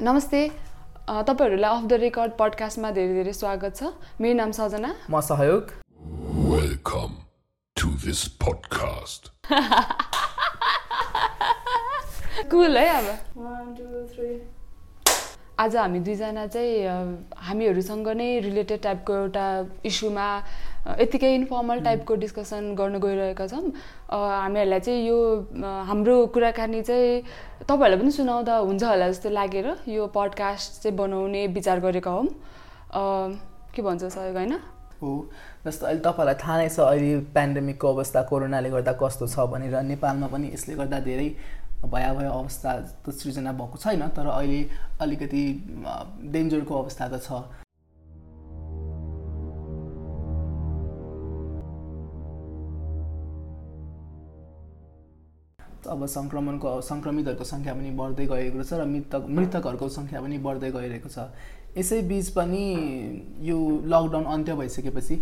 नमस्ते तपाईँहरूलाई of the record पडकास्टमा धेरै धेरै स्वागत छ। मेरो नाम सजना। म सहयोग। Welcome to this podcast. कुल है अब। आज हामी दुईजना चाहिँ हामीहरूसँग नै रिलेटेड टाइपको एउटा इस्युमा यत्तिकै इन्फर्मल टाइपको डिस्कसन गर्न गइरहेका छौँ। हामीहरूलाई चाहिँ यो हाम्रो कुराकानी चाहिँ तपाईँहरूलाई पनि सुनाउँदा हुन्छ होला जस्तो लागेर यो पडकास्ट चाहिँ बनाउने विचार गरेका हौँ। के भन्छ सहयोग होइन? हो जस्तो अहिले तपाईँलाई थाहा नै छ अहिले पेन्डेमिकको अवस्था कोरोनाले गर्दा कस्तो छ भनेर। नेपालमा पनि यसले गर्दा धेरै भयावह अवस्था त सृजना भएको छैन तर अहिले अलिकति डेन्जरको अवस्था त छ। अब सङ्क्रमणको सङ्क्रमितहरूको सङ्ख्या पनि बढ्दै गएको छ र मृतक मृतकहरूको सङ्ख्या पनि बढ्दै गइरहेको छ। यसै बिच पनि यो लकडाउन अन्त्य भइसकेपछि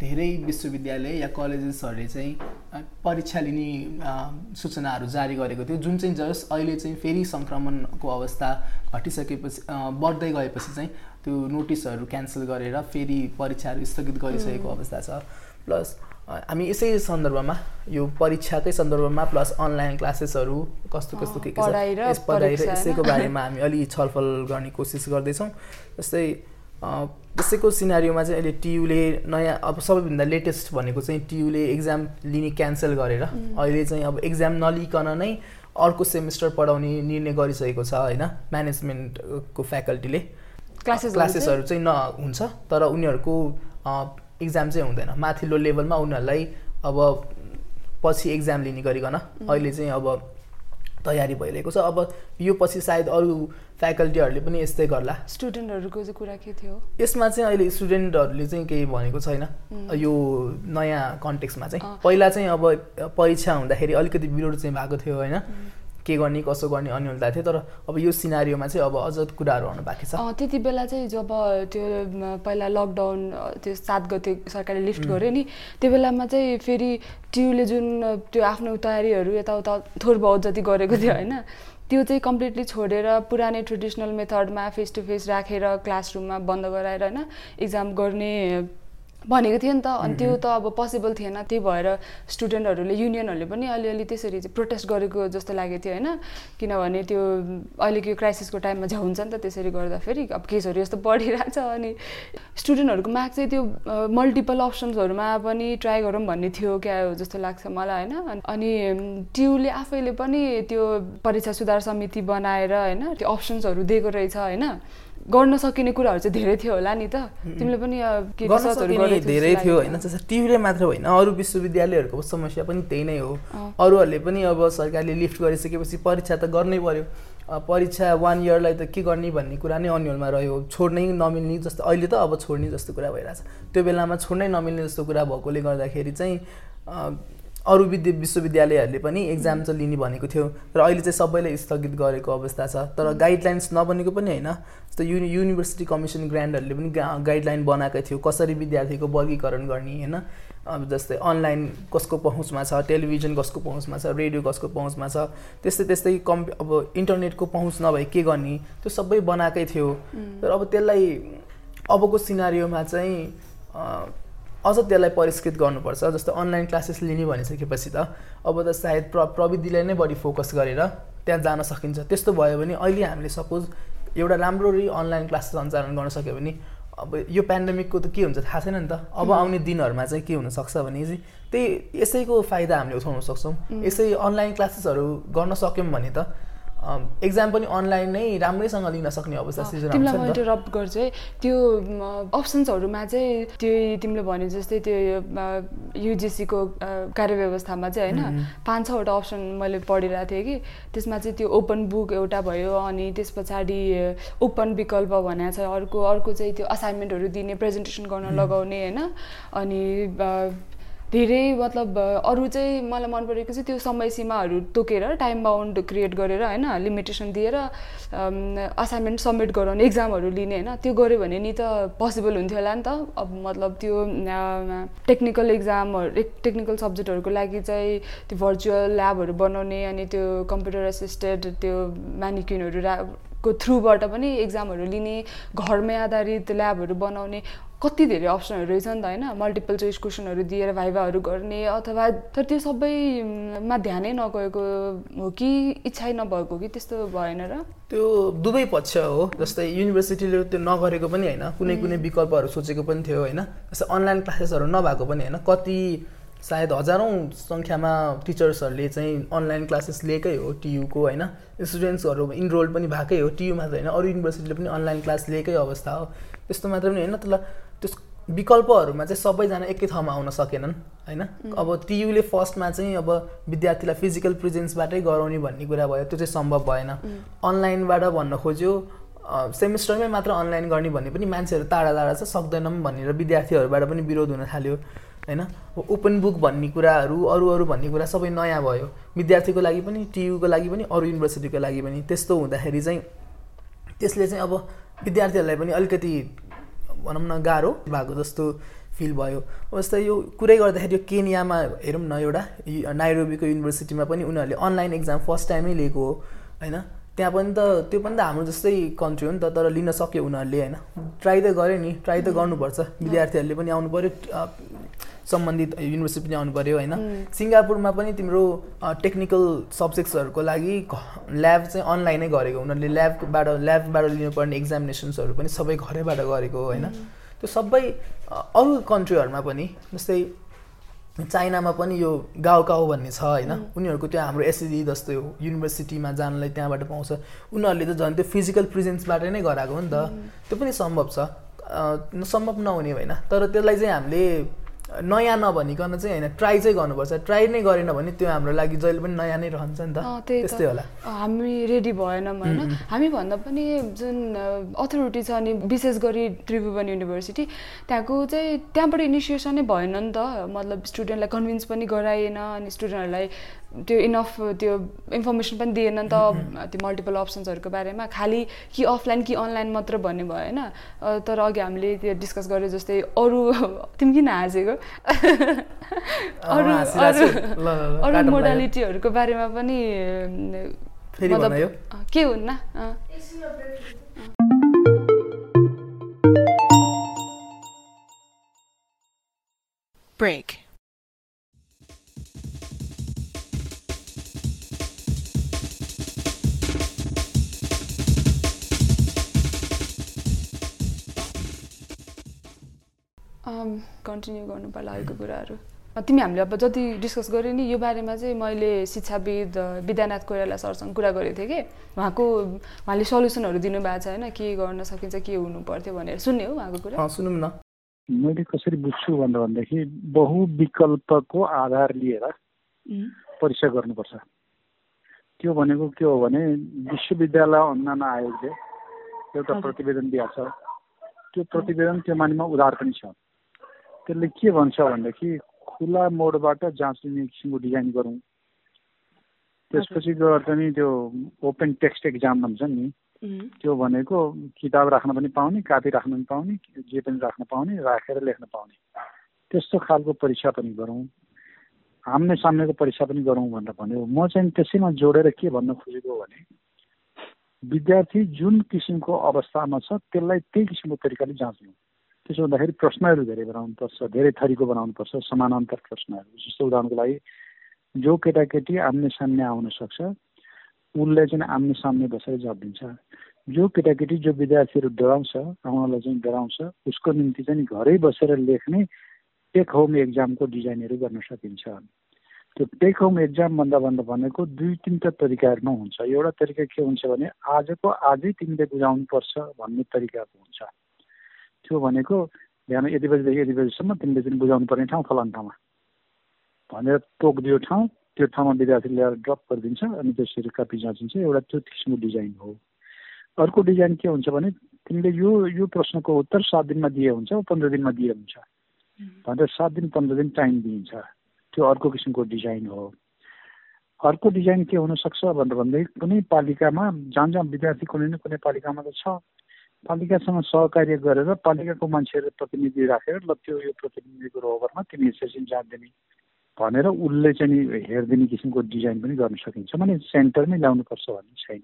धेरै विश्वविद्यालय या कलेजेसहरूले चाहिँ परीक्षा लिने सूचनाहरू जारी गरेको थियो। जुन चाहिँ जस अहिले चाहिँ फेरि सङ्क्रमणको अवस्था घटिसकेपछि बढ्दै गएपछि चाहिँ त्यो नोटिसहरू क्यान्सल गरेर फेरि परीक्षाहरू स्थगित गरिसकेको अवस्था छ। प्लस हामी यसै सन्दर्भमा यो परीक्षाकै सन्दर्भमा प्लस अनलाइन क्लासेसहरू कस्तो कस्तो के के छ पढाइ र यसैको? बारेमा हामी अलि छलफल गर्ने कोसिस गर्दैछौँ। जस्तै अ, यसैको सिनारीमा चाहिँ अहिले टियुले नयाँ अब सबैभन्दा लेटेस्ट भनेको चाहिँ टियुले एक्जाम लिने क्यान्सल गरेर अहिले चाहिँ अब एक्जाम नलिकन नै अर्को सेमिस्टर पढाउने निर्णय गरिसकेको छ होइन? म्यानेजमेन्टको फ्याकल्टीले क्लासेस क्लासेसहरू चाहिँ न हुन्छ तर उनीहरूको इक्जाम चाहिँ हुँदैन। माथिल्लो लेभलमा उनीहरूलाई अब पछि एक्जाम लिने गरिकन अहिले चाहिँ अब तयारी भइरहेको छ। अब यो पछि सायद अरू फ्याकल्टीहरूले पनि यस्तै गर्ला। स्टुडेन्टहरूको चाहिँ कुरा के थियो? यसमा चाहिँ अहिले स्टुडेन्टहरूले चाहिँ केही भनेको छैन। यो नयाँ कन्टेक्समा चाहिँ। पहिला चाहिँ अब परीक्षा हुँदाखेरि अलिकति विरोध चाहिँ भएको थियो होइन? के गर्ने कसो गर्ने अन्यलता थियो। तर अब यो सिनारीमा चाहिँ अब अझ कुराहरू आउनु बाँकी छ। त्यति बेला चाहिँ जब त्यो पहिला लकडाउन त्यो सात गते सरकारले लिफ्ट गर्यो नि त्यो बेलामा चाहिँ फेरि टियुले जुन त्यो आफ्नो तयारीहरू यताउता थोर बहुत जति गरेको थियो होइन त्यो चाहिँ कम्प्लिटली छोडेर पुरानै ट्रेडिसनल मेथडमा फेस टु फेस राखेर क्लासरुममा बन्द गराएर होइन इक्जाम गर्ने भनेको थियो नि त। अनि त्यो त अब पोसिबल थिएन। त्यही भएर स्टुडेन्टहरूले युनियनहरूले पनि अलिअलि त्यसरी चाहिँ प्रोटेस्ट गरेको जस्तो लागेको थियो होइन? किनभने त्यो अहिलेको यो क्राइसिसको टाइममा झ्याउ हुन्छ नि त त्यसरी गर्दाखेरि अब केसहरू यस्तो बढिरहेछ अनि स्टुडेन्टहरूको माग चाहिँ त्यो मल्टिपल अप्सन्सहरूमा पनि ट्राई गरौँ भन्ने थियो क्या जस्तो लाग्छ मलाई होइन? अनि- अनि टियुले आफैले पनि त्यो परीक्षा सुधार समिति बनाएर होइन त्यो अप्सन्सहरू दिएको रहेछ होइन? गर्न सकिने कुराहरू चाहिँ धेरै थियो होला नि त। तिमीले पनि धेरै थियो। होइन जस्तो टियुले मात्र होइन अरू विश्वविद्यालयहरूको समस्या पनि त्यही नै हो। अरूहरूले पनि अब सरकारले लिफ्ट गरिसकेपछि परीक्षा त गर्नै पर्यो। परीक्षा वान इयरलाई त के गर्ने भन्ने कुरा नै अन्यलमा रह्यो। छोड्नै नमिल्ने जस्तो अहिले त अब छोड्ने जस्तो कुरा भइरहेछ। त्यो बेलामा छोड्नै नमिल्ने जस्तो कुरा भएकोले गर्दाखेरि चाहिँ अरू विद्या विश्वविद्यालयहरूले पनि एक्जाम चाहिँ लिने भनेको थियो। र अहिले चाहिँ सबैले स्थगित गरेको अवस्था छ। तर गाइडलाइन्स नबनेको पनि होइन। जस्तो युनि युनिभर्सिटी कमिसन ग्रान्डहरूले पनि गा गाइडलाइन बनाएकै थियो। कसरी विद्यार्थीको वर्गीकरण गर्ने होइन? अब जस्तै अनलाइन कसको पहुँचमा छ? टेलिभिजन कसको पहुँचमा छ? रेडियो कसको पहुँचमा छ? त्यस्तै त्यस्तै कम् अब इन्टरनेटको पहुँच नभए के गर्ने? त्यो सबै बनाएकै थियो। तर अब त्यसलाई अबको सिनारीमा चाहिँ अझ त्यसलाई परिष्कृत गर्नुपर्छ जस्तो अनलाइन क्लासेस लिने भनिसकेपछि त अब त सायद प्र प्रविधिलाई नै बढी फोकस गरेर त्यहाँ जान सकिन्छ। त्यस्तो भयो भने अहिले हामीले सपोज एउटा राम्ररी अनलाइन क्लासेस सञ्चालन गर्न सक्यो भने अब यो पेन्डेमिकको त के हुन्छ थाहा छैन नि त। अब आउने दिनहरूमा चाहिँ के हुनसक्छ भने चाहिँ त्यही यसैको फाइदा हामीले उठाउन सक्छौँ। यसै अनलाइन क्लासेसहरू गर्न सक्यौँ भने त एक्जाम पनि अनलाइन नै राम्रैसँग लिन सक्ने अवस्था सृजना तिमीलाई म इन्टरप्ट गर्छु है। त्यो अप्सन्सहरूमा चाहिँ त्यो तिमीले भने जस्तै त्यो युजिसीको कार्यव्यवस्थामा चाहिँ होइन पाँच छवटा अप्सन मैले पढिरहेको थिएँ कि। त्यसमा चाहिँ त्यो ओपन बुक एउटा भयो अनि त्यस पछाडि ओपन विकल्प भनेको छ। अर्को अर्को चाहिँ त्यो असाइनमेन्टहरू दिने प्रेजेन्टेसन गर्न लगाउने होइन। अनि धेरै मतलब अरू चाहिँ मलाई मन परेको चाहिँ त्यो समय सीमाहरू तोकेर टाइम बााउन्ड क्रिएट गरेर होइन लिमिटेसन दिएर असाइनमेन्ट सब्मिट गराउने इक्जामहरू लिने होइन त्यो गऱ्यो भने नि त पोसिबल हुन्थ्यो होला नि त। अब मतलब त्यो टेक्निकल इक्जामहरू टेक्निकल सब्जेक्टहरूको लागि चाहिँ त्यो भर्चुअल ल्याबहरू बनाउने अनि त्यो कम्प्युटर एसिस्टेड त्यो म्यानिक्युनहरू रा को थ्रुबाट पनि एक्जामहरू लिने घरमै आधारित ल्याबहरू बनाउने। कति धेरै अप्सनहरू रहेछ नि त होइन? मल्टिपल चोइस क्वेसनहरू दिएर भाइभाहरू गर्ने अथवा तर त्यो सबैमा ध्यानै नगएको हो कि इच्छै नभएको कि त्यस्तो भएन र? त्यो दुवै पक्ष हो जस्तै युनिभर्सिटीले त्यो नगरेको पनि होइन कुनै कुनै विकल्पहरू सोचेको पनि थियो होइन जस्तै अनलाइन क्लासेसहरू नभएको पनि होइन कति सायद हजारौँ सङ्ख्यामा टिचर्सहरूले चाहिँ अनलाइन क्लासेस लिएकै हो टियुको होइन स्टुडेन्ट्सहरू इनरोल पनि भएकै हो टियु मात्र होइन अरू युनिभर्सिटीले पनि अनलाइन क्लास लिएकै अवस्था हो त्यस्तो मात्र पनि होइन तर त्यस विकल्पहरूमा चाहिँ सबैजना एकै ठाउँमा आउन सकेनन् होइन? अब टियुले फर्स्टमा चाहिँ अब विद्यार्थीलाई फिजिकल प्रेजेन्सबाटै गराउने भन्ने कुरा भयो त्यो चाहिँ सम्भव भएन। अनलाइनबाट भन्न खोज्यो सेमिस्टरमै मात्र अनलाइन गर्ने भन्ने पनि मान्छेहरू टाढा टाढा छ सक्दैनौँ भनेर विद्यार्थीहरूबाट पनि विरोध हुन थाल्यो होइन? ओपन बुक भन्ने कुराहरू अरू अरू भन्ने कुरा सबै नयाँ भयो। विद्यार्थीको लागि पनि टियुको लागि पनि अरू युनिभर्सिटीको लागि पनि त्यस्तो हुँदाखेरि चाहिँ त्यसले चाहिँ अब विद्यार्थीहरूलाई पनि अलिकति भनौँ न गाह्रो भएको जस्तो फिल भयो। जस्तै यो कुरै गर्दाखेरि यो केनियामा हेरौँ न एउटा नाइरोबीको युनिभर्सिटीमा पनि उनीहरूले अनलाइन एक्जाम फर्स्ट टाइमै लिएको हो होइन? त्यहाँ पनि त त्यो पनि त हाम्रो जस्तै कन्ट्री हो नि त तर लिन सक्यो उनीहरूले होइन? ट्राई त गऱ्यो नि ट्राई त गर्नुपर्छ। विद्यार्थीहरूले पनि आउनु पऱ्यो सम्बन्धित युनिभर्सिटी पनि आउनु पऱ्यो होइन? सिङ्गापुरमा पनि तिम्रो टेक्निकल सब्जेक्ट्सहरूको लागि ल्याब चाहिँ अनलाइनै गरेको। उनीहरूले ल्याबबाट ल्याबबाट लिनुपर्ने एक्जामिनेसन्सहरू पनि सबै घरैबाट गरेको होइन? त्यो सबै अरू कन्ट्रीहरूमा पनि जस्तै चाइनामा पनि यो गाउँ गाउँ भन्ने छ होइन? उनीहरूको त्यो हाम्रो एसएडी जस्तो युनिभर्सिटीमा जानलाई त्यहाँबाट पाउँछ। उनीहरूले त झन् त्यो फिजिकल प्रेजेन्सबाट नै गराएको हो नि त। त्यो पनि सम्भव छ। सम्भव नहुने होइन। तर त्यसलाई चाहिँ हामीले नयाँ नभनिकन चाहिँ होइन ट्राई चाहिँ गर्नुपर्छ। ट्राई नै गरेन भने त्यो हाम्रो लागि जहिले पनि नयाँ नै रहन्छ नि त। त्यस्तै होला। हामी रेडी भएनौँ होइन हामी भन्दा पनि जुन अथोरिटी छ अनि विशेष गरी त्रिभुवन युनिभर्सिटी त्यहाँको चाहिँ त्यहाँबाट इनिसिएसनै भएन नि त। मतलब स्टुडेन्टलाई कन्भिन्स पनि गराएन अनि स्टुडेन्टहरूलाई त्यो इनफ त्यो इन्फर्मेसन पनि दिएन नि त त्यो मल्टिपल अप्सन्सहरूको बारेमा। खालि कि अफलाइन कि अनलाइन मात्र भन्ने भयो होइन तर अघि हामीले त्यो डिस्कस गरे जस्तै अरू तिमी किन हाँसेको? अरू अरू मोडालिटीहरूको बारेमा पनि मतलब के हुन्न? Break. कन्टिन्यू गर्नु पर्ला अहिलेको कुराहरू तिमी हामीले अब जति डिस्कस गऱ्यो नि यो बारेमा चाहिँ मैले शिक्षाविद विद्यानाथ कोइराला सरसँग कुरा गरेको थिएँ कि। उहाँको उहाँले सल्युसनहरू दिनुभएको छ होइन के गर्न सकिन्छ के हुनु पर्थ्यो भनेर। सुन्ने हो उहाँको कुरा? सुनौँ न। मैले कसरी बुझ्छु भन्दा भनेदेखि बहुविकल्पको आधार लिएर परीक्षा गर्नुपर्छ। त्यो भनेको के हो भने विश्वविद्यालय अनुदान आयोगले एउटा प्रतिवेदन दिएको छ। त्यो प्रतिवेदन त्यो मानिमा उधार पनि छ। त्यसले के भन्छ भनेदेखि खुला मोडबाट जाँच लिने किसिमको डिजाइन गरौँ। त्यसपछि गएर चाहिँ त्यो ओपन टेक्स्ट एक्जाम भन्छ नि त्यो भनेको किताब राख्न पनि पाउने कापी राख्न पनि पाउने जे पनि राख्न पाउने राखेर लेख्न पाउने। त्यस्तो खालको परीक्षा पनि गरौँ। आम्ने सामनेको परीक्षा पनि गरौँ भनेर भन्यो। म चाहिँ त्यसैमा जोडेर के भन्न खोजेको भने विद्यार्थी जुन किसिमको अवस्थामा छ त्यसलाई त्यही किसिमको तरिकाले जाँच्नु। त्यसो हुँदाखेरि प्रश्नहरू धेरै बनाउनुपर्छ धेरै थरीको बनाउनुपर्छ समानान्तर प्रश्नहरू। जस्तो उदाहरणको लागि जो केटाकेटी आम्ने सामने आउन सक्छ उसले चाहिँ आम्ने सामने बसेर जवाब दिन्छ। जो केटाकेटी जो विद्यार्थीहरू डराउँछ आउनलाई चाहिँ डराउँछ उसको निम्ति चाहिँ घरै बसेर लेख्ने टेक होम एक्जामको डिजाइनहरू गर्न सकिन्छ। त्यो टेक होम एक्जाम भन्दा भन्दा भनेको दुई तिनवटा तरिकाहरूमा हुन्छ। एउटा तरिका के हुन्छ भने आजको आजै तिमीले बुझाउनुपर्छ भन्ने तरिकाको हुन्छ। त्यो भनेको बिहान यति बजीदेखि यति बजीसम्म तिमीले चाहिँ बुझाउनु पर्ने ठाउँ फलानु ठाउँमा भनेर तोकिदियो ठाउँ त्यो ठाउँमा विद्यार्थी ल्याएर ड्रप गरिदिन्छ अनि त्यसरी कपी जाँचिन्छ एउटा त्यो किसिमको डिजाइन हो। अर्को डिजाइन के हुन्छ भने तिमीले यो यो प्रश्नको उत्तर सात दिनमा दिए हुन्छ पन्ध्र दिनमा दिए हुन्छ। भनेर सात दिन पन्ध्र दिन टाइम दिइन्छ। त्यो अर्को किसिमको डिजाइन हो। अर्को डिजाइन के हुनसक्छ भनेर भन्दै कुनै पालिकामा जहाँ जहाँ विद्यार्थी कुनै न कुनै पालिकामा त छ पालिकासँग सहकार्य गरेर पालिकाको मान्छेहरू प्रतिनिधि राखेर ल त्यो यो प्रतिनिधिको रोबरमा तिमी यसरी जाँच दिने भनेर उसले चाहिँ हेरिदिने किसिमको डिजाइन पनि गर्न सकिन्छ। भने सेन्टरमै ल्याउनुपर्छ भन्ने छैन।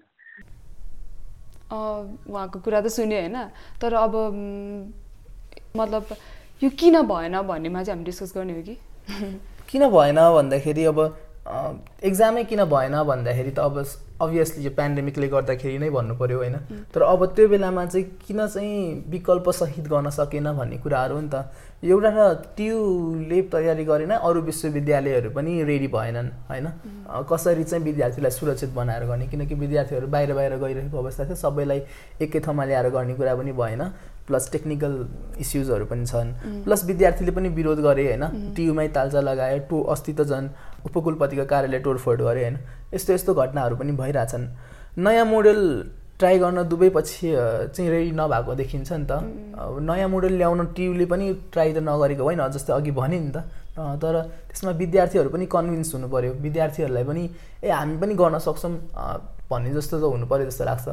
अँ, उहाँको कुरा त सुन्यो होइन। तर अब मतलब यो किन भएन भन्नेमा चाहिँ हामी डिस्कस गर्ने हो कि? किन भएन भन्दाखेरि अब एक्जामै किन भएन भन्दाखेरि त अब अभियसली यो पेन्डेमिकले गर्दाखेरि नै भन्नु पऱ्यो होइन तर अब त्यो बेलामा चाहिँ किन चाहिँ विकल्प सहित गर्न सकेन भन्ने कुराहरू हो नि त एउटा त ट्युले तयारी गरेन अरू विश्वविद्यालयहरू पनि रेडी भएनन् होइन? कसरी चाहिँ विद्यार्थीलाई सुरक्षित बनाएर गर्ने? किनकि विद्यार्थीहरू बाहिर बाहिर गइरहेको अवस्था थियो सबैलाई एकै ठाउँमा ल्याएर गर्ने कुरा पनि भएन प्लस टेक्निकल इस्युजहरू पनि छन्। प्लस विद्यार्थीले पनि विरोध गरे होइन? टियुमै तालचा लगायो टो अस्ति त झन् उपकुलपतिको कार्यालय तोडफोड गरे होइन? यस्तो यस्तो घटनाहरू पनि भइरहेछन्। नयाँ मोडल ट्राई गर्न दुवै पछि चाहिँ रेडी नभएको देखिन्छ नि त। नयाँ मोडल ल्याउन टियुले पनि ट्राई त नगरेको होइन जस्तै अघि भने नि त। तर त्यसमा विद्यार्थीहरू पनि कन्भिन्स हुनु पऱ्यो विद्यार्थीहरूलाई पनि ए हामी पनि गर्न सक्छौँ। भन्ने जस्तो त हुनु पऱ्यो जस्तो लाग्छ।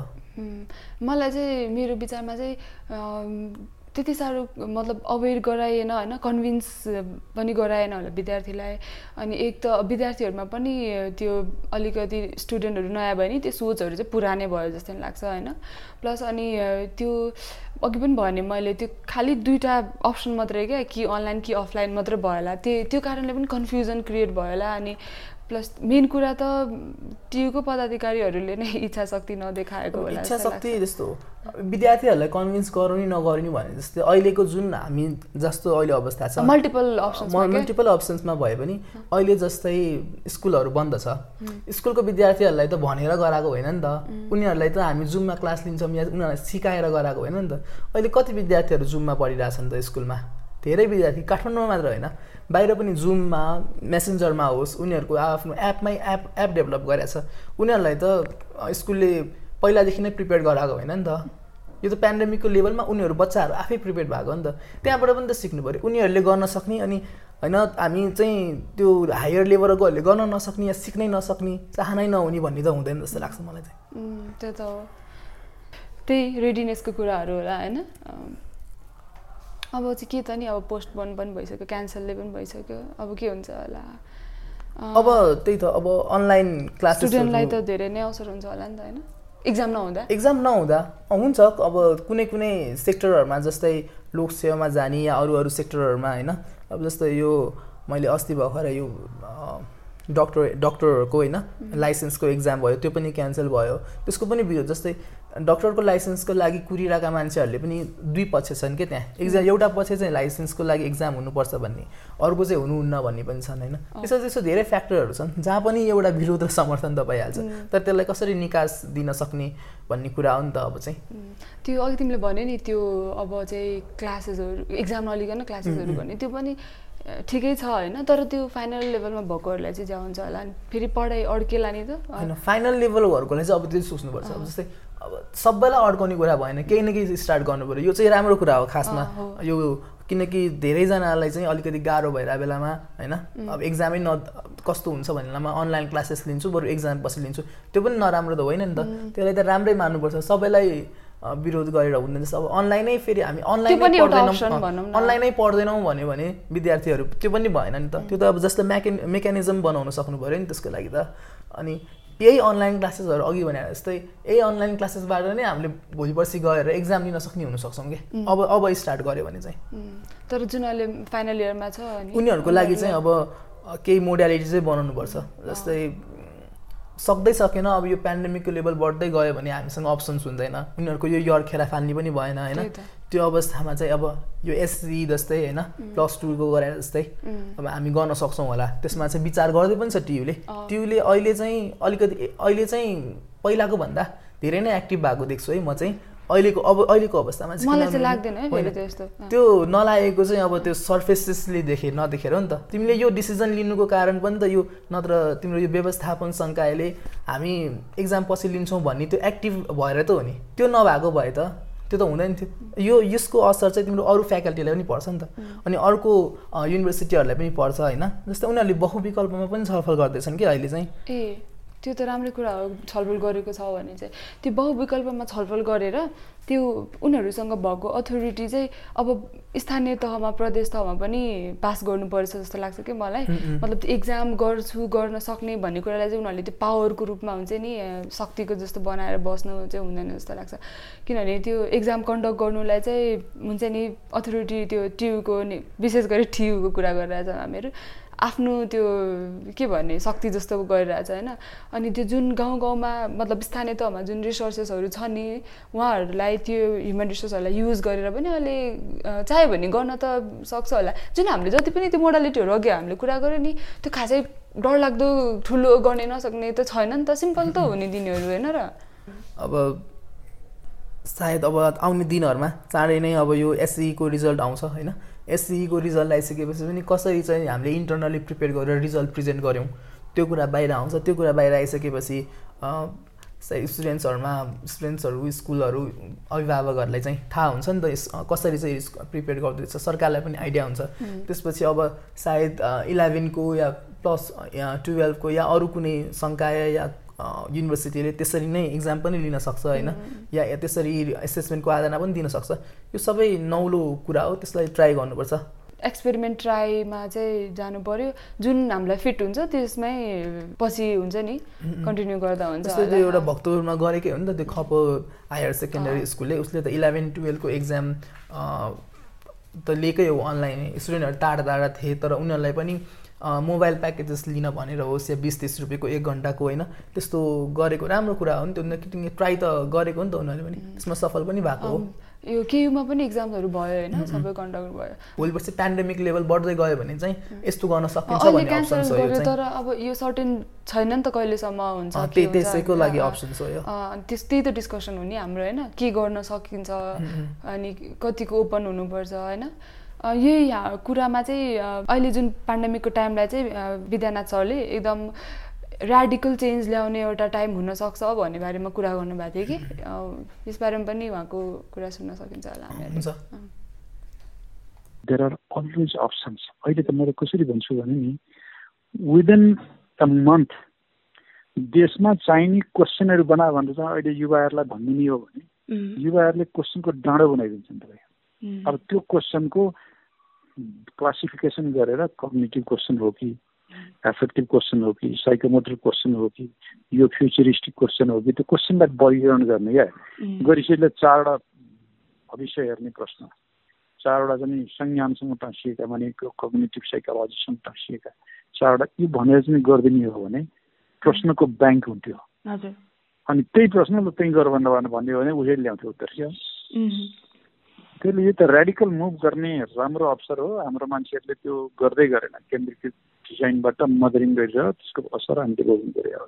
मलाई चाहिँ मेरो विचारमा चाहिँ त्यति साह्रो मतलब अवेर गराएन होइन कन्भिन्स पनि गराएन होला विद्यार्थीलाई। अनि एक त विद्यार्थीहरूमा पनि त्यो अलिकति स्टुडेन्टहरू नयाँ भयो नि त्यो सोचहरू चाहिँ पुरानै भयो जस्तो लाग्छ होइन। प्लस अनि त्यो अघि पनि भने मैले त्यो खालि दुइटा अप्सन मात्रै क्या कि अनलाइन कि अफलाइन मात्रै भयो होला। त्यो त्यो कारणले पनि कन्फ्युजन क्रिएट भयो होला। अनि प्लस मेन कुरा त टियुको पदाधिकारीहरूले नै इच्छा शक्ति नदेखाएको होला इच्छा शक्ति। जस्तो। विद्यार्थीहरूलाई कन्भिन्स गराउने नगराउने भने जस्तै अहिलेको जुन हामी जस्तो अहिले अवस्था छ मल्टिपल अप्सन्समा के? मल्टिपल अप्सन्समा भए पनि अहिले जस्तै स्कुलहरू बन्द छ। स्कुलको विद्यार्थीहरूलाई त भनेर गराएको होइन नि त। उनीहरूलाई त हामी जुममा क्लास लिन्छौँ या उनीहरूलाई सिकाएर गराएको होइन नि त। अहिले कति विद्यार्थीहरू जुममा पढिरहेछन् त स्कुलमा? धेरै विद्यार्थी काठमाडौँमा मात्र होइन बाहिर पनि जुममा मेसेन्जरमा होस् उनीहरूको आफ्नो एपमै एप एप डेभलप गरेको छ। उनीहरूलाई त स्कुलले पहिलादेखि नै प्रिपेयर गराएको होइन नि त। यो त पेन्डेमिकको लेभलमा उनीहरू बच्चाहरू आफै प्रिपेयर भएको हो नि त। त्यहाँबाट पनि त सिक्नु पऱ्यो उनीहरूले गर्न सक्ने अनि होइन हामी चाहिँ त्यो हायर लेभलकोहरूले गर्न नसक्ने या सिक्नै नसक्ने चाहनै नहुने भन्ने त हुँदैन जस्तो लाग्छ मलाई चाहिँ। त्यो त त्यही रेडिनेसको कुराहरू होला होइन? अब चाहिँ के त नि अब पोस्टपोन पनि भइसक्यो क्यान्सलले पनि भइसक्यो। अब के हुन्छ होला? अब त्यही त अब अनलाइन क्लासेस स्टुडेन्टलाई त धेरै नै अवसर हुन्छ होला नि त होइन? इक्जाम नहुँदा? एक्जाम नहुँदा हुन्छ। अब कुनै कुनै सेक्टरहरूमा जस्तै लोकसेवामा जाने या अरू अरू सेक्टरहरूमा होइन? अब जस्तै यो मैले अस्ति भर्खर यो डक्टर डक्टरहरूको होइन? लाइसेन्सको एक्जाम भयो त्यो पनि क्यान्सल भयो। त्यसको पनि जस्तै डक्टरको लाइसेन्सको लागि कुरिरहेका मान्छेहरूले पनि दुई पक्ष छन् क्या त्यहाँ। एक्जाम एउटा पक्ष चाहिँ लाइसेन्सको लागि एक्जाम हुनुपर्छ भन्ने अर्को चाहिँ हुनुहुन्न भन्ने पनि छन् होइन? त्यसो त्यस्तो धेरै फ्याक्टरहरू छन् जहाँ पनि एउटा विरोध र समर्थन त भइहाल्छ तर त्यसलाई कसरी निकास दिन सक्ने भन्ने कुरा हो नि त अब चाहिँ। त्यो अघि तिमीले भन्यो नि त्यो अब चाहिँ क्लासेसहरू इक्जाम नलिकन क्लासेसहरू गर्ने त्यो पनि ठिकै छ होइन? तर त्यो फाइनल लेभलमा भएकोहरूलाई चाहिँ ज्या हुन्छ होला फेरि पढाइ अड्केला नि त। होइन फाइनल लेभलहरूकोलाई चाहिँ अब त्यो सोच्नुपर्छ। अब जस्तै सबैलाई अड्काउने कुरा भएन केही न केही स्टार्ट गर्नु पऱ्यो यो चाहिँ राम्रो कुरा हो खासमा। यो किनकि धेरैजनालाई चाहिँ अलिकति गाह्रो भइरहेको बेलामा होइन? अब एक्जामै न कस्तो हुन्छ भन्ने बेलामा अनलाइन क्लासेस लिन्छु बरु एक्जाम पछि लिन्छु। त्यो पनि नराम्रो त होइन नि त। त्यसलाई त राम्रै मान्नुपर्छ। सबैलाई विरोध गरेर हुँदैन जस्तो। अब अनलाइनै फेरि हामी अनलाइनै पढ्दैनौँ। अनलाइनै पढ्दैनौँ भन्यो भने विद्यार्थीहरू त्यो पनि भएन नि त। त्यो त अब जस्तो मेकेन मेकानिजम बनाउन सक्नु पऱ्यो नि त्यसको लागि त। अनि यही अनलाइन क्लासेसहरू अघि भने जस्तै यही अनलाइन क्लासेसबाट नै हामीले भोलि पर्सि गएर एक्जाम दिन सक्ने हुन सक्छौँ कि अब अब स्टार्ट गऱ्यो भने चाहिँ। तर जुन अहिले फाइनल इयरमा छ उनीहरूको लागि चाहिँ अब केही मोडालिटी चाहिँ बनाउनुपर्छ। जस्तै सक्दै सकेन अब यो पेन्डेमिकको लेभल बढ्दै गयो भने हामीसँग अप्सन्स हुँदैन। उनीहरूको यो इयर खेला फाल्ने पनि भएन होइन। त्यो अवस्थामा चाहिँ अब यो एससी जस्तै होइन प्लस टूको गरे जस्तै अब हामी गर्न सक्छौँ होला। त्यसमा चाहिँ विचार गर्दै पनि छ टियुले। टियुले अहिले चाहिँ अलिकति अहिले चाहिँ पहिलाको भन्दा धेरै नै एक्टिभ भएको देख्छु है म चाहिँ। अहिलेको अब अहिलेको अवस्थामा चाहिँ मलाई चाहिँ किनभने- लाग्दैन। त्यो नलागेको चाहिँ अब त्यो सर्फेसेसले देखे नदेखेर नि त। तिमीले यो डिसिजन लिनुको कारण पनि त यो नत्र तिम्रो यो व्यवस्थापन सङ्कायले हामी एक्जाम पछि लिन्छौँ भन्ने त्यो एक्टिभ भएर त हो नि। त्यो नभएको भए त त्यो त हुँदैन थियो। यो यसको असर चाहिँ तिम्रो अरू फ्याकल्टीलाई पनि पर्छ नि त। अनि अर्को युनिभर्सिटीहरूलाई पनि पर्छ होइन? जस्तै उनीहरूले बहुविकल्पमा पनि छलफल गर्दैछन् कि अहिले चाहिँ? ए। त्यो त राम्रै कुरा हो छलफल गरेको छ भने चाहिँ। त्यो बहुविकल्पमा छलफल गरेर त्यो उनीहरूसँग भएको अथोरिटी चाहिँ अब स्थानीय तहमा प्रदेश तहमा पनि पास गर्नुपर्छ जस्तो लाग्छ कि मलाई। मतलब त्यो इक्जाम गर्छु गर्न सक्ने भन्ने कुरालाई चाहिँ उनीहरूले त्यो पावरको रूपमा हुन्छ नि शक्तिको जस्तो बनाएर बस्नु चाहिँ हुँदैन जस्तो लाग्छ। किनभने त्यो इक्जाम कन्डक्ट गर्नुलाई चाहिँ हुन्छ नि अथोरिटी त्यो टियुको विशेष गरी टियुको कुरा गरिरहेछ हामीहरू। आफ्नो त्यो के भन्ने शक्ति जस्तो गरिरहेछ होइन? अनि त्यो जुन गाउँ गाउँमा मतलब स्थानीय तहमा जुन रिसोर्सेसहरू छ नि उहाँहरूलाई त्यो ह्युमन रिसोर्सहरूलाई युज गरेर पनि अहिले चाह्यो भने गर्न त सक्छ होला। जुन हामीले जति पनि त्यो मोडालिटीहरू अघि हामीले कुरा गऱ्यो नि त्यो खासै डरलाग्दो ठुलो गर्ने नसक्ने त छैन नि त। सिम्पल त हो नि दिनेहरू होइन र? अब सायद अब आउने दिनहरूमा चाँडै नै अब यो एससीको रिजल्ट आउँछ होइन? एससीको रिजल्ट आइसकेपछि पनि कसरी चाहिँ हामीले इन्टरनली प्रिपेयर गरेर रिजल्ट प्रेजेन्ट गऱ्यौँ त्यो कुरा बाहिर आउँछ। त्यो कुरा बाहिर आइसकेपछि स्टुडेन्ट्सहरूमा स्टुडेन्ट्सहरू स्कुलहरू अभिभावकहरूलाई चाहिँ थाहा हुन्छ नि त कसरी चाहिँ प्रिपेयर गर्दैछ। सरकारलाई पनि आइडिया हुन्छ। त्यसपछि अब सायद इलेभेनको या प्लस टुवेल्भको या अरू कुनै सङ्काय या युनिभर्सिटीले त्यसरी नै इक्जाम पनि लिन सक्छ होइन? या त्यसरी एसेसमेन्टको आधारमा पनि दिन सक्छ। यो सबै नौलो कुरा हो त्यसलाई ट्राई गर्नुपर्छ। एक्सपेरिमेन्ट ट्राईमा चाहिँ जानु पर्यो जुन हामीलाई फिट हुन्छ त्यसमै पछि हुन्छ नि कन्टिन्यू गर्दा हुन्छ त्यो एउटा भक्तपुरमा गरेकै हो नि त त्यो खप हायर सेकेन्डरी स्कुलले उसले त इलेभेन टुवेल्भको एक्जाम त लिएकै हो अनलाइन स्टुडेन्टहरू टाढा टाढा थिए तर उनीहरूलाई पनि मोबाइल प्याकेजेस लिन भनेर होस् या बिस तिस रुपियाँको एक घन्टाको होइन त्यस्तो गरेको राम्रो कुरा हो नि त्यो ट्राई त गरेको नि त उनीहरूले पनि। त्यसमा सफल पनि भएको हो। यो केयुमा पनि इक्जामहरू भयो होइन सबै कन्डक्ट भयो। भोलि पर्सि पेन्डेमिक लेभल बढ्दै गयो भने चाहिँ यस्तो गर्न सकिन्छ भन्ने अप्सन्स हो यो तर अब यो सर्टेन छैन नि त कहिलेसम्म हुन्छ त्यसैको लागि अप्सन्स हो यो। त्यही त डिस्कसन हो नि हाम्रो होइन के गर्न सकिन्छ अनि कतिको ओपन हुनुपर्छ होइन। यही कुरामा चाहिँ अहिले जुन पेन्डेमिकको टाइमलाई चाहिँ विद्यानाथ सरले एकदम ऱ्याडिकल चेन्ज ल्याउने एउटा टाइम हुनसक्छ भन्ने बारेमा कुरा गर्नुभएको थियो कि। यसबारेमा पनि उहाँको कुरा सुन्न सकिन्छ होला हामीहरू देयर आर अलवेज अप्सन्स अहिले त मैले कसरी भन्छु भने नि विदिन अ मन्थ देशमा चाहिने क्वेसनहरू बना भनेर चाहिँ अहिले युवाहरूलाई भनिदिने हो भने युवाहरूले क्वेसनको डाँडो बनाइदिन्छन् तपाईँ। अब त्यो क्वेसनको क्लासिफिकेसन गरेर कग्नेटिभ क्वेसन हो कि एफेक्टिभ क्वेसन हो कि साइकोमोटर क्वेसन हो कि यो फ्युचरिस्टिक क्वेसन हो कि त्यो क्वेसनलाई वर्गीकरण गर्ने क्या? गरिसकेले चारवटा भविष्य हेर्ने प्रश्न। चारवटा चाहिँ संज्ञानसँग टाँसिएका भने कग्नेटिभ साइकोलोजीसँग टाँसिएका। चारवटा यी भनेर चाहिँ गरिदिने हो भने प्रश्नको ब्याङ्क हुन्थ्यो। अनि त्यही प्रश्न त्यहीँ गर भन्नु भन्यो भने उसैले ल्याउँथ्यो उत्तर क्या? त्यसले यो त रेडिकल मुभ गर्ने राम्रो अवसर हो। हाम्रो मान्छेहरूले त्यो गर्दै गरेन। केन्द्रीकृत डिजाइनबाट मदरिङ गरेर त्यसको असर हामीले भोग्नु पऱ्यो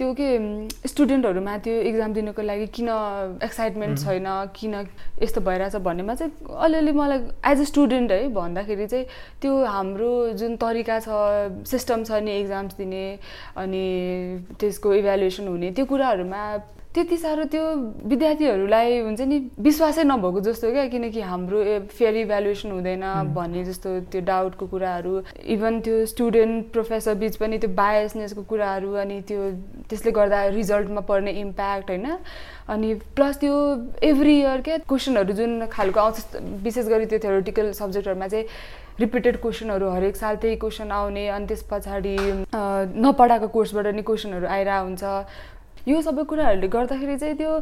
त्यो के स्टुडेन्टहरूमा त्यो इक्जाम दिनुको लागि किन एक्साइटमेन्ट छैन किन यस्तो भइरहेछ भन्नेमा चाहिँ अलिअलि मलाई एज अ स्टुडेन्ट है भन्दाखेरि चाहिँ त्यो हाम्रो जुन तरिका छ सिस्टम छ नि इक्जाम्स दिने अनि त्यसको इभ्यालुएसन हुने त्यो कुराहरूमा त्यति साह्रो त्यो विद्यार्थीहरूलाई हुन्छ नि विश्वासै नभएको जस्तो क्या किनकि हाम्रो फेयर इभ्यालुएसन हुँदैन भन्ने जस्तो त्यो डाउटको कुराहरू। इभन त्यो स्टुडेन्ट प्रोफेसर बिच पनि त्यो बायसनेसको कुराहरू अनि त्यो त्यसले गर्दा रिजल्टमा पर्ने इम्प्याक्ट होइन। अनि प्लस त्यो एभ्री इयर क्या क्वेसनहरू जुन खालको आउँछ विशेष गरी त्यो थ्योरिटिकल सब्जेक्टहरूमा चाहिँ रिपिटेड क्वेसनहरू हरेक साल त्यही क्वेसन आउने अनि त्यस पछाडि नपढाएको कोर्सबाट नि क्वेसनहरू आइरहेको हुन्छ। यो सबै कुराहरूले गर्दाखेरि चाहिँ त्यो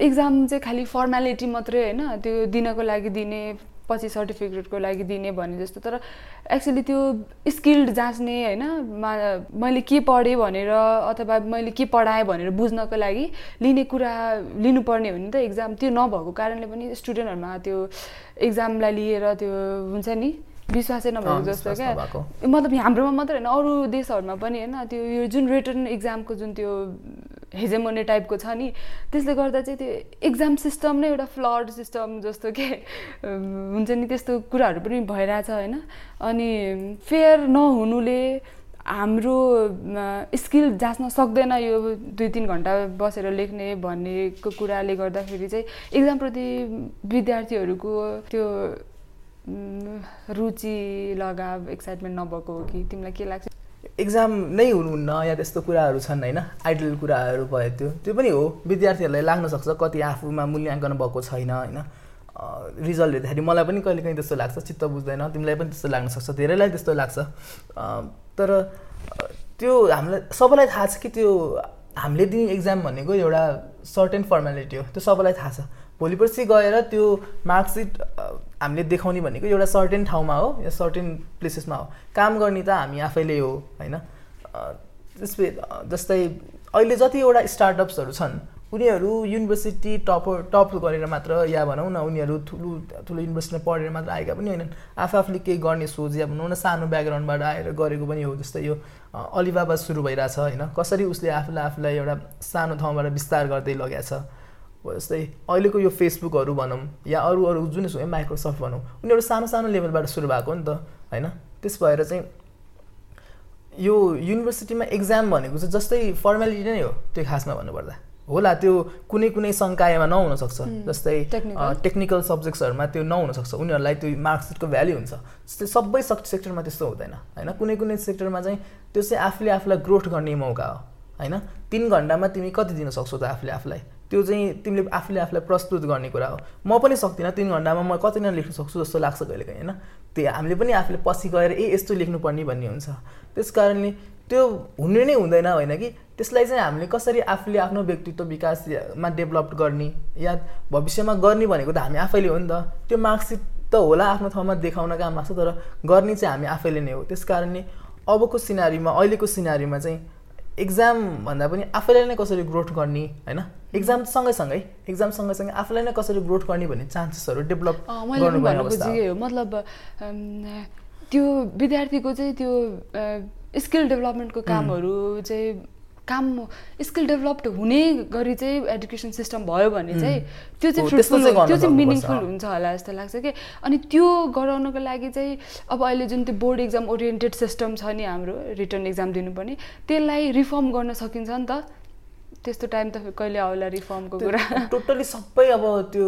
इक्जाम चाहिँ खालि फर्मेलिटी मात्रै होइन त्यो दिनको लागि दिने पछि सर्टिफिकेटको लागि दिने भने जस्तो। तर एक्चुली त्यो स्किल्ड जाँच्ने होइन मैले के पढेँ भनेर अथवा मैले के पढाएँ भनेर बुझ्नको लागि लिने कुरा लिनुपर्ने हो नि त इक्जाम त्यो नभएको कारणले पनि स्टुडेन्टहरूमा त्यो इक्जामलाई लिएर त्यो हुन्छ नि विश्वासै नभएको जस्तो क्या। मतलब हाम्रोमा मात्रै होइन अरू देशहरूमा पनि होइन त्यो यो जुन रिटर्न इक्जामको जुन त्यो हेजेमोने टाइपको छ नि। त्यसले गर्दा चाहिँ त्यो इक्जाम सिस्टम नै एउटा फ्लड सिस्टम जस्तो के हुन्छ नि त्यस्तो कुराहरू पनि भइरहेछ होइन। अनि फेयर नहुनुले हाम्रो स्किल जाँच्न सक्दैन यो दुई तिन घन्टा बसेर लेख्ने भन्नेको कुराले गर्दाखेरि चाहिँ इक्जामप्रति विद्यार्थीहरूको त्यो रुचि लगाव एक्साइटमेन्ट नभएको हो कि। तिमीलाई के लाग्छ? इक्जाम नै हुनुहुन्न या त्यस्तो कुराहरू छन् होइन? आइडल कुराहरू भयो त्यो। त्यो पनि हो। विद्यार्थीहरूलाई लाग्न सक्छ कति आफूमा मूल्याङ्कन भएको छैन होइन? रिजल्ट हेर्दाखेरि मलाई पनि कहिले काहीँ त्यस्तो लाग्छ चित्त बुझ्दैन। तिमीलाई पनि त्यस्तो लाग्न सक्छ। धेरैलाई त्यस्तो लाग्छ। तर त्यो हामीलाई सबैलाई थाहा छ कि त्यो हामीले दिने इक्जाम भनेको एउटा सर्टेन फर्मेलिटी हो। त्यो सबैलाई थाहा छ। भोलि पर्सि गएर त्यो मार्कसिट हामीले देखाउने भनेको एउटा सर्टेन ठाउँमा हो या सर्टेन प्लेसेसमा हो। काम गर्ने त हामी आफैले हो होइन? त्यसपछि जस्तै अहिले जतिवटा स्टार्टअप्सहरू छन् उनीहरू युनिभर्सिटी टपर टप गरेर मात्र या भनौँ न उनीहरू ठुलो ठुलो युनिभर्सिटीमा पढेर मात्र आएका पनि होइनन्। आफू आफूले केही गर्ने सोच या भनौँ न सानो ब्याकग्राउन्डबाट आएर गरेको पनि हो जस्तै यो अलिबाबा सुरु भइरहेछ होइन? कसरी उसले आफूलाई आफूलाई एउटा सानो ठाउँबाट विस्तार गर्दै लगेको छ? जस्तै अहिलेको यो फेसबुकहरू भनौँ या अरू अरू जुन सुकै माइक्रोसफ्ट भनौँ उनीहरू सानो सानो लेभलबाट सुरु भएको हो नि त होइन? त्यस भएर चाहिँ यो युनिभर्सिटीमा एक्जाम भनेको चाहिँ जस्तै फर्मेलिटी नै हो त्यो खासमा भन्नुपर्दा। होला त्यो कुनै कुनै सङ्कायमा नहुनसक्छ। जस्तै टेक्निकल सब्जेक्ट्सहरूमा त्यो नहुनसक्छ। उनीहरूलाई त्यो मार्क्सिटको भ्याल्यु हुन्छ। जस्तै सबै सब सेक्टरमा त्यस्तो हुँदैन होइन? कुनै कुनै सेक्टरमा चाहिँ त्यो चाहिँ आफूले आफूलाई ग्रोथ गर्ने मौका हो होइन? तिन घन्टामा तिमी कति दिन सक्छौ त आफूले आफूलाई? त्यो चाहिँ तिमीले आफूले आफूलाई प्रस्तुत गर्ने कुरा हो। म पनि सक्दिनँ तिन घन्टामा म कति नै लेख्न सक्छु जस्तो लाग्छ कहिले काहीँ होइन? त्यो हामीले पनि आफूले पछि गएर ए यस्तो लेख्नुपर्ने भन्ने हुन्छ। त्यस कारणले त्यो हुने नै हुँदैन होइन कि? त्यसलाई चाहिँ हामीले कसरी आफूले आफ्नो व्यक्तित्व विकासमा डेभलप गर्ने या भविष्यमा गर्ने भनेको त हामी आफैले हो नि त। त्यो मार्कसिट त होला आफ्नो ठाउँमा देखाउन काम लाग्छ तर गर्ने चाहिँ हामी आफैले नै हो। त्यस कारणले अबको सिनारीमा अहिलेको सिनारीमा चाहिँ एक्जाम भन्दा पनि आफैलाई नै कसरी ग्रोथ गर्ने होइन? एक्जाम सँगैसँगै एक्जाम सँगैसँगै आफूलाई नै कसरी ग्रोथ गर्ने भन्ने चान्सेसहरू डेभलप गर्नु मतलब त्यो विद्यार्थीको चाहिँ त्यो स्किल डेभलपमेन्टको कामहरू चाहिँ काम स्किल डेभलप्ड हुने गरी चाहिँ एडुकेसन सिस्टम भयो भने चाहिँ त्यो चाहिँ फ्रुटफुल त्यो चाहिँ मिनिङफुल हुन्छ होला जस्तो लाग्छ कि। अनि त्यो गराउनको लागि चाहिँ अब अहिले जुन त्यो बोर्ड इक्जाम ओरिएन्टेड सिस्टम छ नि हाम्रो रिटर्न इक्जाम दिनुपर्ने त्यसलाई रिफर्म गर्न सकिन्छ नि त। त्यस्तो टाइम त कहिले आउला रिफर्मको कुरा। टोटली सबै अब त्यो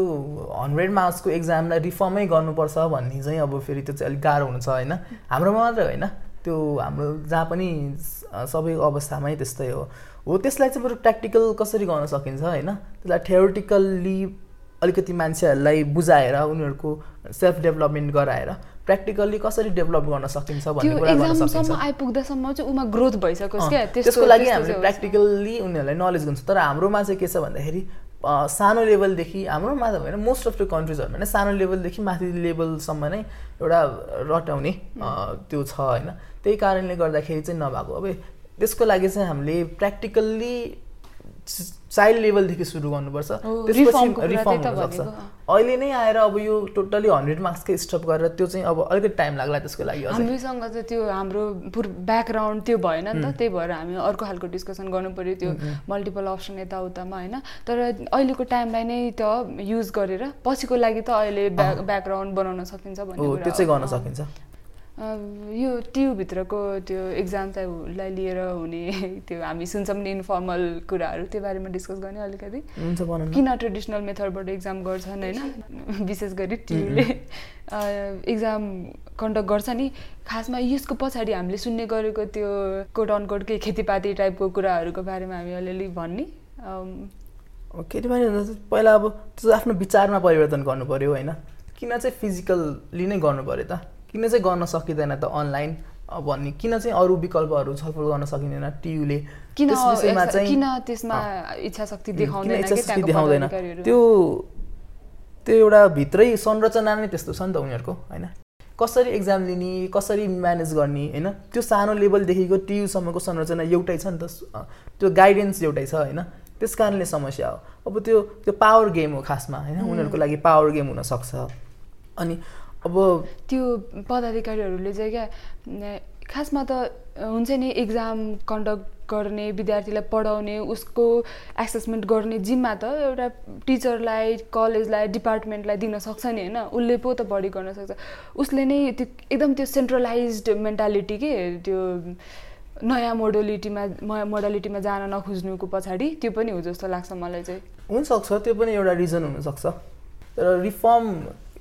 हन्ड्रेड मार्क्सको एक्जामलाई रिफर्मै गर्नुपर्छ भन्ने चाहिँ अब फेरि त्यो चाहिँ अलिक गाह्रो हुन्छ होइन? हाम्रोमा मात्रै होइन। त्यो हाम्रो जहाँ पनि सबै अवस्थामै त्यस्तै हो। हो त्यसलाई चाहिँ बरु प्र्याक्टिकल कसरी गर्न सकिन्छ होइन? त्यसलाई थ्योरिटिकल्ली अलिकति मान्छेहरूलाई बुझाएर उनीहरूको सेल्फ डेभलपमेन्ट गराएर प्र्याक्टिकल्ली कसरी डेभलप गर्न सकिन्छ भन्ने कुरा गर्न सकिन्छ। आइपुग्दासम्म चाहिँ उमा ग्रोथ भइसकोस् क्या? त्यसको लागि हामीले प्र्याक्टिकल्ली उनीहरूलाई नलेज गर्छ तर हाम्रोमा चाहिँ के छ भन्दाखेरि सानो लेभलदेखि हाम्रोमा त होइन मोस्ट अफ द कन्ट्रिजहरूमा नै सानो लेभलदेखि माथि लेभलसम्म नै एउटा रटाउने त्यो छ होइन? त्यही कारणले गर्दाखेरि चाहिँ नभएको। अब त्यसको लागि चाहिँ हामीले प्र्याक्टिकल्ली चाइल्ड लेभलदेखि सुरु गर्नुपर्छ। त्यसपछि रिफर्म हुनसक्छ। अहिले नै आएर अब यो टोटल्ली हन्ड्रेड मार्क्सकै स्टप गरेर त्यो चाहिँ अब अलिकति टाइम लाग्ला त्यसको लागि हामीसँग चाहिँ त्यो हाम्रो पुर ब्याकग्राउन्ड त्यो भएन नि त त्यही भएर हामी अर्को खालको डिस्कसन गर्नु पऱ्यो त्यो मल्टिपल अप्सन यताउतामा होइन। तर अहिलेको टाइमलाई नै त युज गरेर पछिको लागि त अहिले ब्याकग्राउन्ड बनाउन सकिन्छ भन्ने त्यो चाहिँ गर्न सकिन्छ। यो टियुभित्रको त्यो एक्जाम चाहिँ लिएर हुने त्यो हामी सुन्छौँ नि इन्फर्मल कुराहरू त्यो बारेमा डिस्कस गर्ने अलिकति। किन ट्रेडिसनल मेथडबाट इक्जाम गर्छन् होइन? विशेष गरी टियुले। इक्जाम कन्डक्ट गर्छ नि। खासमा यसको पछाडि हामीले सुन्ने गरेको त्यो कोट अनकोट केही खेतीपाती टाइपको कुराहरूको बारेमा हामी अलिअलि भन्ने। खेतीपाती पहिला अब त्यो आफ्नो विचारमा परिवर्तन गर्नु पऱ्यो होइन? किन चाहिँ फिजिकल्ली नै गर्नु पऱ्यो त? किन चाहिँ गर्न सकिँदैन त अनलाइन? भन्ने किन चाहिँ अरू विकल्पहरू छलफल गर्न सकिँदैन टियुले? किन किन त्यसमा इच्छा शक्ति देखाउँदैन त्यो त्यो एउटा भित्रै संरचना नै त्यस्तो छ नि त उनीहरूको होइन? कसरी एक्जाम लिने कसरी म्यानेज गर्ने होइन? त्यो सानो लेभलदेखिको टियुसम्मको संरचना एउटै छ नि त त्यो गाइडेन्स एउटै छ होइन? त्यस कारणले समस्या हो। अब त्यो त्यो पावर गेम हो खासमा होइन? उनीहरूको लागि पावर गेम हुनसक्छ। अनि अब त्यो पदाधिकारीहरूले चाहिँ क्या खासमा त हुन्छ नि इक्जाम कन्डक्ट गर्ने विद्यार्थीलाई पढाउने उसको एसेसमेन्ट गर्ने जिम्मा त एउटा टिचरलाई कलेजलाई डिपार्टमेन्टलाई दिन सक्छ नि होइन। उसले पो त बढी गर्न सक्छ। उसले नै त्यो एकदम त्यो सेन्ट्रलाइज मेन्टालिटी के त्यो नयाँ मोडलिटीमा मोडालिटीमा जान नखोज्नुको पछाडि त्यो पनि हो जस्तो लाग्छ मलाई चाहिँ। हुनसक्छ त्यो पनि एउटा रिजन हुनसक्छ। तर रिफर्म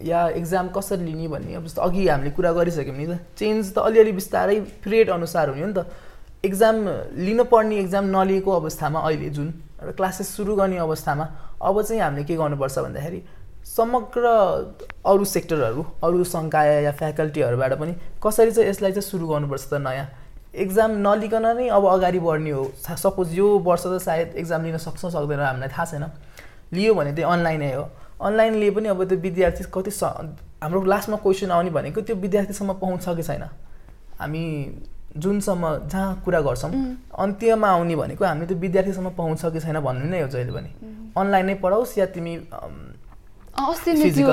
या इक्जाम कसरी लिने भन्ने अब जस्तो अघि हामीले कुरा गरिसक्यौँ नि त। चेन्ज त अलिअलि बिस्तारै पिरियड अनुसार हुने हो नि त। इक्जाम लिनुपर्ने इक्जाम नलिएको अवस्थामा अहिले जुन र क्लासेस सुरु गर्ने अवस्थामा अब चाहिँ हामीले के गर्नुपर्छ भन्दाखेरि समग्र अरू सेक्टरहरू अरू सङ्काय या फ्याकल्टीहरूबाट पनि कसरी चाहिँ यसलाई चाहिँ सुरु गर्नुपर्छ त नयाँ? एक्जाम नलिकन नै अब अगाडि बढ्ने हो। सपोज यो वर्ष त सायद एक्जाम लिन सक्छ सक्दैन हामीलाई थाहा छैन। लियो भने चाहिँ अनलाइनै हो। अनलाइन लिए पनि अब त्यो विद्यार्थी कति स हाम्रो लास्टमा क्वेसन आउने भनेको त्यो विद्यार्थीसम्म पहुँच कि छैन। हामी जुनसम्म जहाँ कुरा गर्छौँ अन्त्यमा आउने भनेको हामी त्यो विद्यार्थीसम्म पहुँच कि छैन भन्नु नै हो जहिले पनि। अनलाइन नै पढाओस् या तिमी अस्ति नै त्यो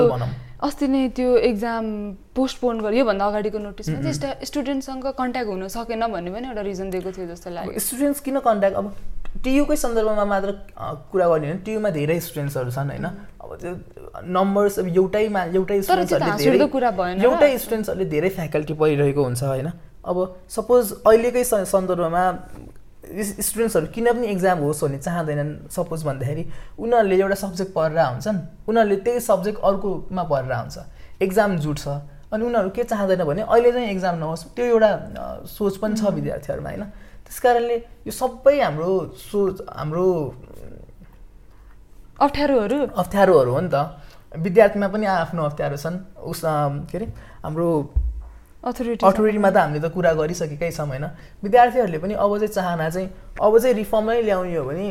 अस्ति नै त्यो एक्जाम पोस्टपोन गर्यो योभन्दा अगाडिको नोटिसमा चाहिँ स्टुडेन्टसँग कन्ट्याक्ट हुन सकेन भन्ने पनि एउटा रिजन दिएको थियो जस्तो लाग्यो। स्टुडेन्ट्स किन कन्ट्याक्ट अब टियुकै सन्दर्भमा मात्र कुरा गर्ने भने टियुमा धेरै स्टुडेन्ट्सहरू छन् होइन? अब त्यो नम्बर्स अब एउटैमा एउटै स्टुडेन्ट्सहरूले धेरै एउटै स्टुडेन्ट्सहरूले धेरै फ्याकल्टी पढिरहेको हुन्छ होइन? अब सपोज अहिलेकै सन्दर्भमा स्टुडेन्ट्सहरू किन पनि इक्जाम होस् भन्ने चाहँदैनन्। सपोज भन्दाखेरि उनीहरूले एउटा सब्जेक्ट पढेर हुन्छन् उनीहरूले त्यही सब्जेक्ट अर्कोमा पढेर हुन्छ एक्जाम जुट्छ अनि उनीहरू के चाहँदैन भने अहिले चाहिँ एक्जाम नहोस्। त्यो एउटा सोच पनि छ विद्यार्थीहरूमा होइन? त्यस कारणले यो सबै हाम्रो सोच हाम्रो अप्ठ्यारोहरू। अप्ठ्यारोहरू हो नि त। विद्यार्थीमा पनि आफ्नो अप्ठ्यारो छन्। उस के अरे हाम्रो अथोरिटी अथोरिटीमा त हामीले त कुरा गरिसकेकै छौँ होइन? विद्यार्थीहरूले पनि अब चाहिँ चाहना चाहिँ अब चाहिँ रिफर्मै ल्याउने हो भने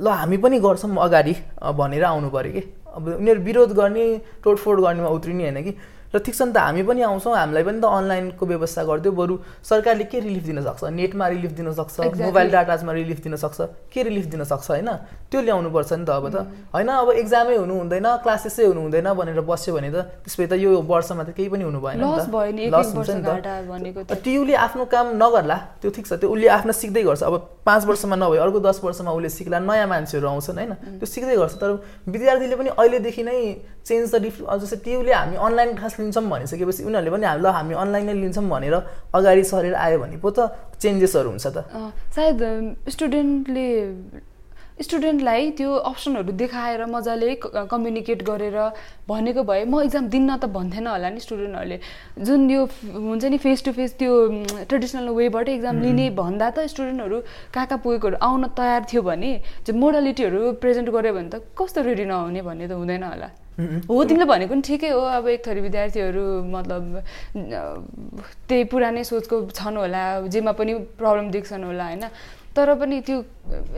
ल हामी पनि गर्छौँ अगाडि भनेर आउनु पऱ्यो कि? अब उनीहरू विरोध गर्ने तोडफोड गर्नेमा उत्रिने होइन कि? र ठिक छ नि त हामी पनि आउँछौँ हामीलाई पनि त अनलाइनको व्यवस्था गरिदियो। बरु सरकारले के रिलिफ दिन सक्छ? नेटमा रिलिफ दिन सक्छ? मोबाइल डाटाजमा रिलिफ दिन सक्छ? के रिलिफ दिन सक्छ होइन? त्यो ल्याउनुपर्छ नि त अब त। होइन अब एक्जामै हुनु हुँदैन क्लासेसै हुनु हुँदैन भनेर बस्यो भने त त्यसपछि त यो वर्षमा त केही पनि हुनु भएन लस हुन्छ नि त। टियुले आफ्नो काम नगर्ला त्यो ठिक छ त्यो उसले आफ्नो सिक्दै गर्छ। अब पाँच वर्षमा नभए अर्को दस वर्षमा उसले सिक्ला नयाँ मान्छेहरू आउँछन् होइन? त्यो सिक्दै गर्छ। तर विद्यार्थीले पनि अहिलेदेखि नै चेन्ज द डिफ जस्तै टियुले हामी अनलाइन क्लास लिन्छौँ भनिसकेपछि उनीहरूले पनि ल हामी अनलाइनै लिन्छौँ भनेर अगाडि सरेर आयो भने पो त चेन्जेसहरू हुन्छ त। सायद स्टुडेन्टले स्टुडेन्टलाई त्यो अप्सनहरू देखाएर मजाले कम्युनिकेट गरेर भनेको भए म इक्जाम दिन्न त भन्थेन होला नि स्टुडेन्टहरूले। जुन यो हुन्छ नि फेस टु फेस त्यो ट्रेडिसनल वेबाट इक्जाम लिने भन्दा त स्टुडेन्टहरू कहाँ कहाँ पुगेकोहरू आउन तयार थियो भने त्यो मोडालिटीहरू प्रेजेन्ट गऱ्यो भने त कस्तो रेडी नहुने भन्ने त हुँदैन होला। हो तिमीले भनेको पनि ठिकै हो अब एक थरी विद्यार्थीहरू मतलब त्यही पुरानै सोचको छन् होला जेमा पनि प्रब्लम देख्छन् होला होइन। तर पनि त्यो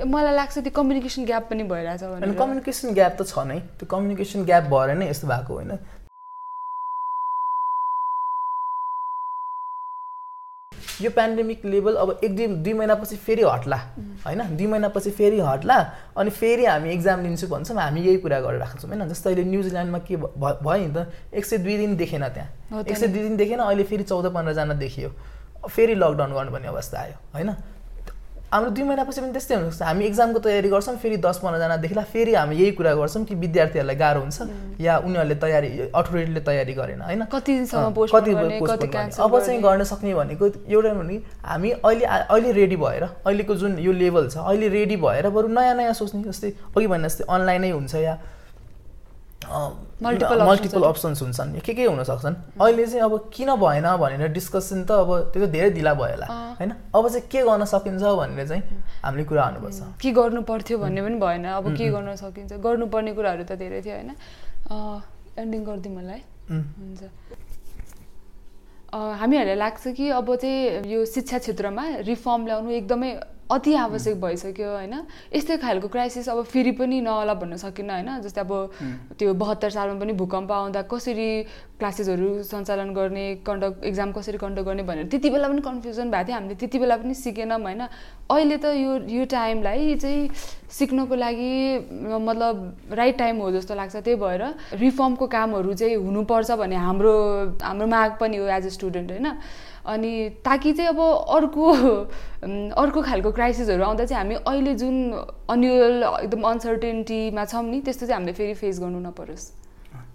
मलाई लाग्छ त्यो कम्युनिकेसन ग्याप पनि भइरहेछ भने कम्युनिकेसन ग्याप त छ नै। त्यो कम्युनिकेसन ग्याप भएर नै यस्तो भएको होइन। यो पेन्डेमिक लेभल अब एक दुई दुई महिनापछि फेरि हट्ला होइन? दुई महिनापछि फेरि हट्ला अनि फेरि हामी इक्जाम लिन्छु भन्छौँ हामी यही कुरा गरेर राख्छौँ होइन? जस्तै अहिले न्युजिल्यान्डमा के भयो नि त एक सय दुई दिन देखेन त्यहाँ। एक सय दुई दिन देखेन अहिले फेरि चौध पन्ध्रजना देखियो। फेरि लकडाउन गर्नुपर्ने अवस्था आयो होइन? हाम्रो दुई महिनापछि पनि त्यस्तै हुनसक्छ हामी इक्जामको तयारी गर्छौँ फेरि दस पन्ध्रजना देखिला फेरि हामी यही कुरा गर्छौँ कि विद्यार्थीहरूलाई गाह्रो हुन्छ या उनीहरूले तयारी अथोरिटीले तयारी गरेन होइन कति अब चाहिँ गर्न सक्ने भनेको एउटा भने हामी अहिले अहिले रेडी भएर अहिलेको जुन यो लेभल छ अहिले रेडी भएर बरु नयाँ नयाँ सोच्ने जस्तै अघि भने जस्तै अनलाइनै हुन्छ या मल्टिपल मल्टिपल अप्सन्स हुन्छन्। के के हुन सक्छन् अहिले चाहिँ अब किन भएन भनेर डिस्कसन त अब त्यो त धेरै ढिला भयो होला होइन? अब चाहिँ के गर्न सकिन्छ भनेर चाहिँ हामीले कुरा गर्नुपर्छ के गर्नु पर्थ्यो भन्ने पनि भएन। अब के गर्न सकिन्छ? गर्नुपर्ने कुराहरू त धेरै थियो होइन? एन्डिङ गरिदिउँ मलाई। हुन्छ। हामीहरूलाई लाग्छ कि अब चाहिँ यो शिक्षा क्षेत्रमा रिफर्म ल्याउनु एकदमै अति आवश्यक भइसक्यो होइन? यस्तै खालको क्राइसिस अब फेरि पनि नहोला भन्न सकिनँ होइन? जस्तै अब त्यो बहत्तर सालमा पनि भूकम्प आउँदा कसरी क्लासेसहरू सञ्चालन गर्ने कन्डक्ट एक्जाम कसरी कन्डक्ट गर्ने भनेर त्यति बेला पनि कन्फ्युजन भएको थियो। हामीले त्यति बेला पनि सिकेनौँ होइन? अहिले त यो यो टाइमलाई चाहिँ सिक्नको लागि मतलब राइट टाइम हो जस्तो लाग्छ। त्यही भएर रिफर्मको कामहरू चाहिँ हुनुपर्छ भन्ने हाम्रो हाम्रो माग पनि हो एज अ स्टुडेन्ट होइन? अनि ताकि चाहिँ अब अर्को अर्को खालको क्राइसिसहरू आउँदा चाहिँ हामी अहिले जुन अन्युअल एकदम अनसर्टेन्टीमा छौँ नि त्यस्तो चाहिँ हामीले फेरि फेस गर्नु नपरोस्।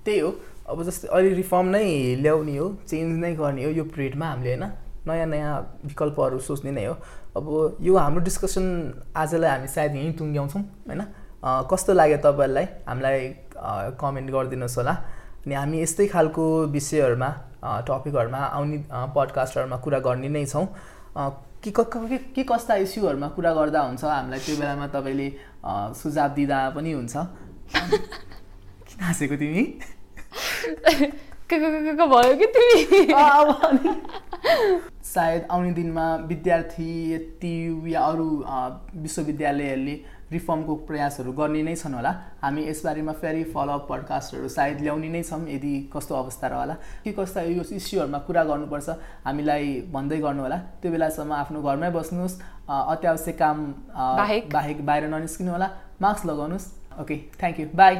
त्यही हो। अब जस्तै अहिले रिफर्म नै ल्याउने हो चेन्ज नै गर्ने हो यो पिरियडमा हामीले होइन? नयाँ नयाँ विकल्पहरू सोच्ने नै हो। अब यो हाम्रो डिस्कसन आजलाई हामी सायद यहीँ टुङ्ग्याउँछौँ होइन? कस्तो लाग्यो तपाईँहरूलाई? हामीलाई कमेन्ट गरिदिनुहोस् होला। अनि हामी यस्तै खालको विषयहरूमा टपिकहरूमा आउने पडकास्टहरूमा कुरा गर्ने नै छौँ। के के कस्ता इस्युहरूमा कुरा गर्दा हुन्छ हामीलाई? त्यो बेलामा तपाईँले सुझाव दिँदा पनि हुन्छ। किन हाँसेको तिमी? भयो कि तिमी? सायद आउने दिनमा विद्यार्थी या अरू विश्वविद्यालयहरूले रिफर्मको प्रयासहरू गर्ने नै छन् होला। हामी यसबारेमा फेरि फलोअप पडकास्टहरू सायद ल्याउने नै छौँ यदि कस्तो अवस्था र होला। के कस्ता यो इस्युहरूमा कुरा गर्नुपर्छ हामीलाई भन्दै गर्नु होला। त्यो बेलासम्म आफ्नो घरमै बस्नुहोस् अत्यावश्यक काम बाहेक। बाहेक बाहिर ननिस्किनु होला। मास्क लगाउनुहोस्। Okay thank you by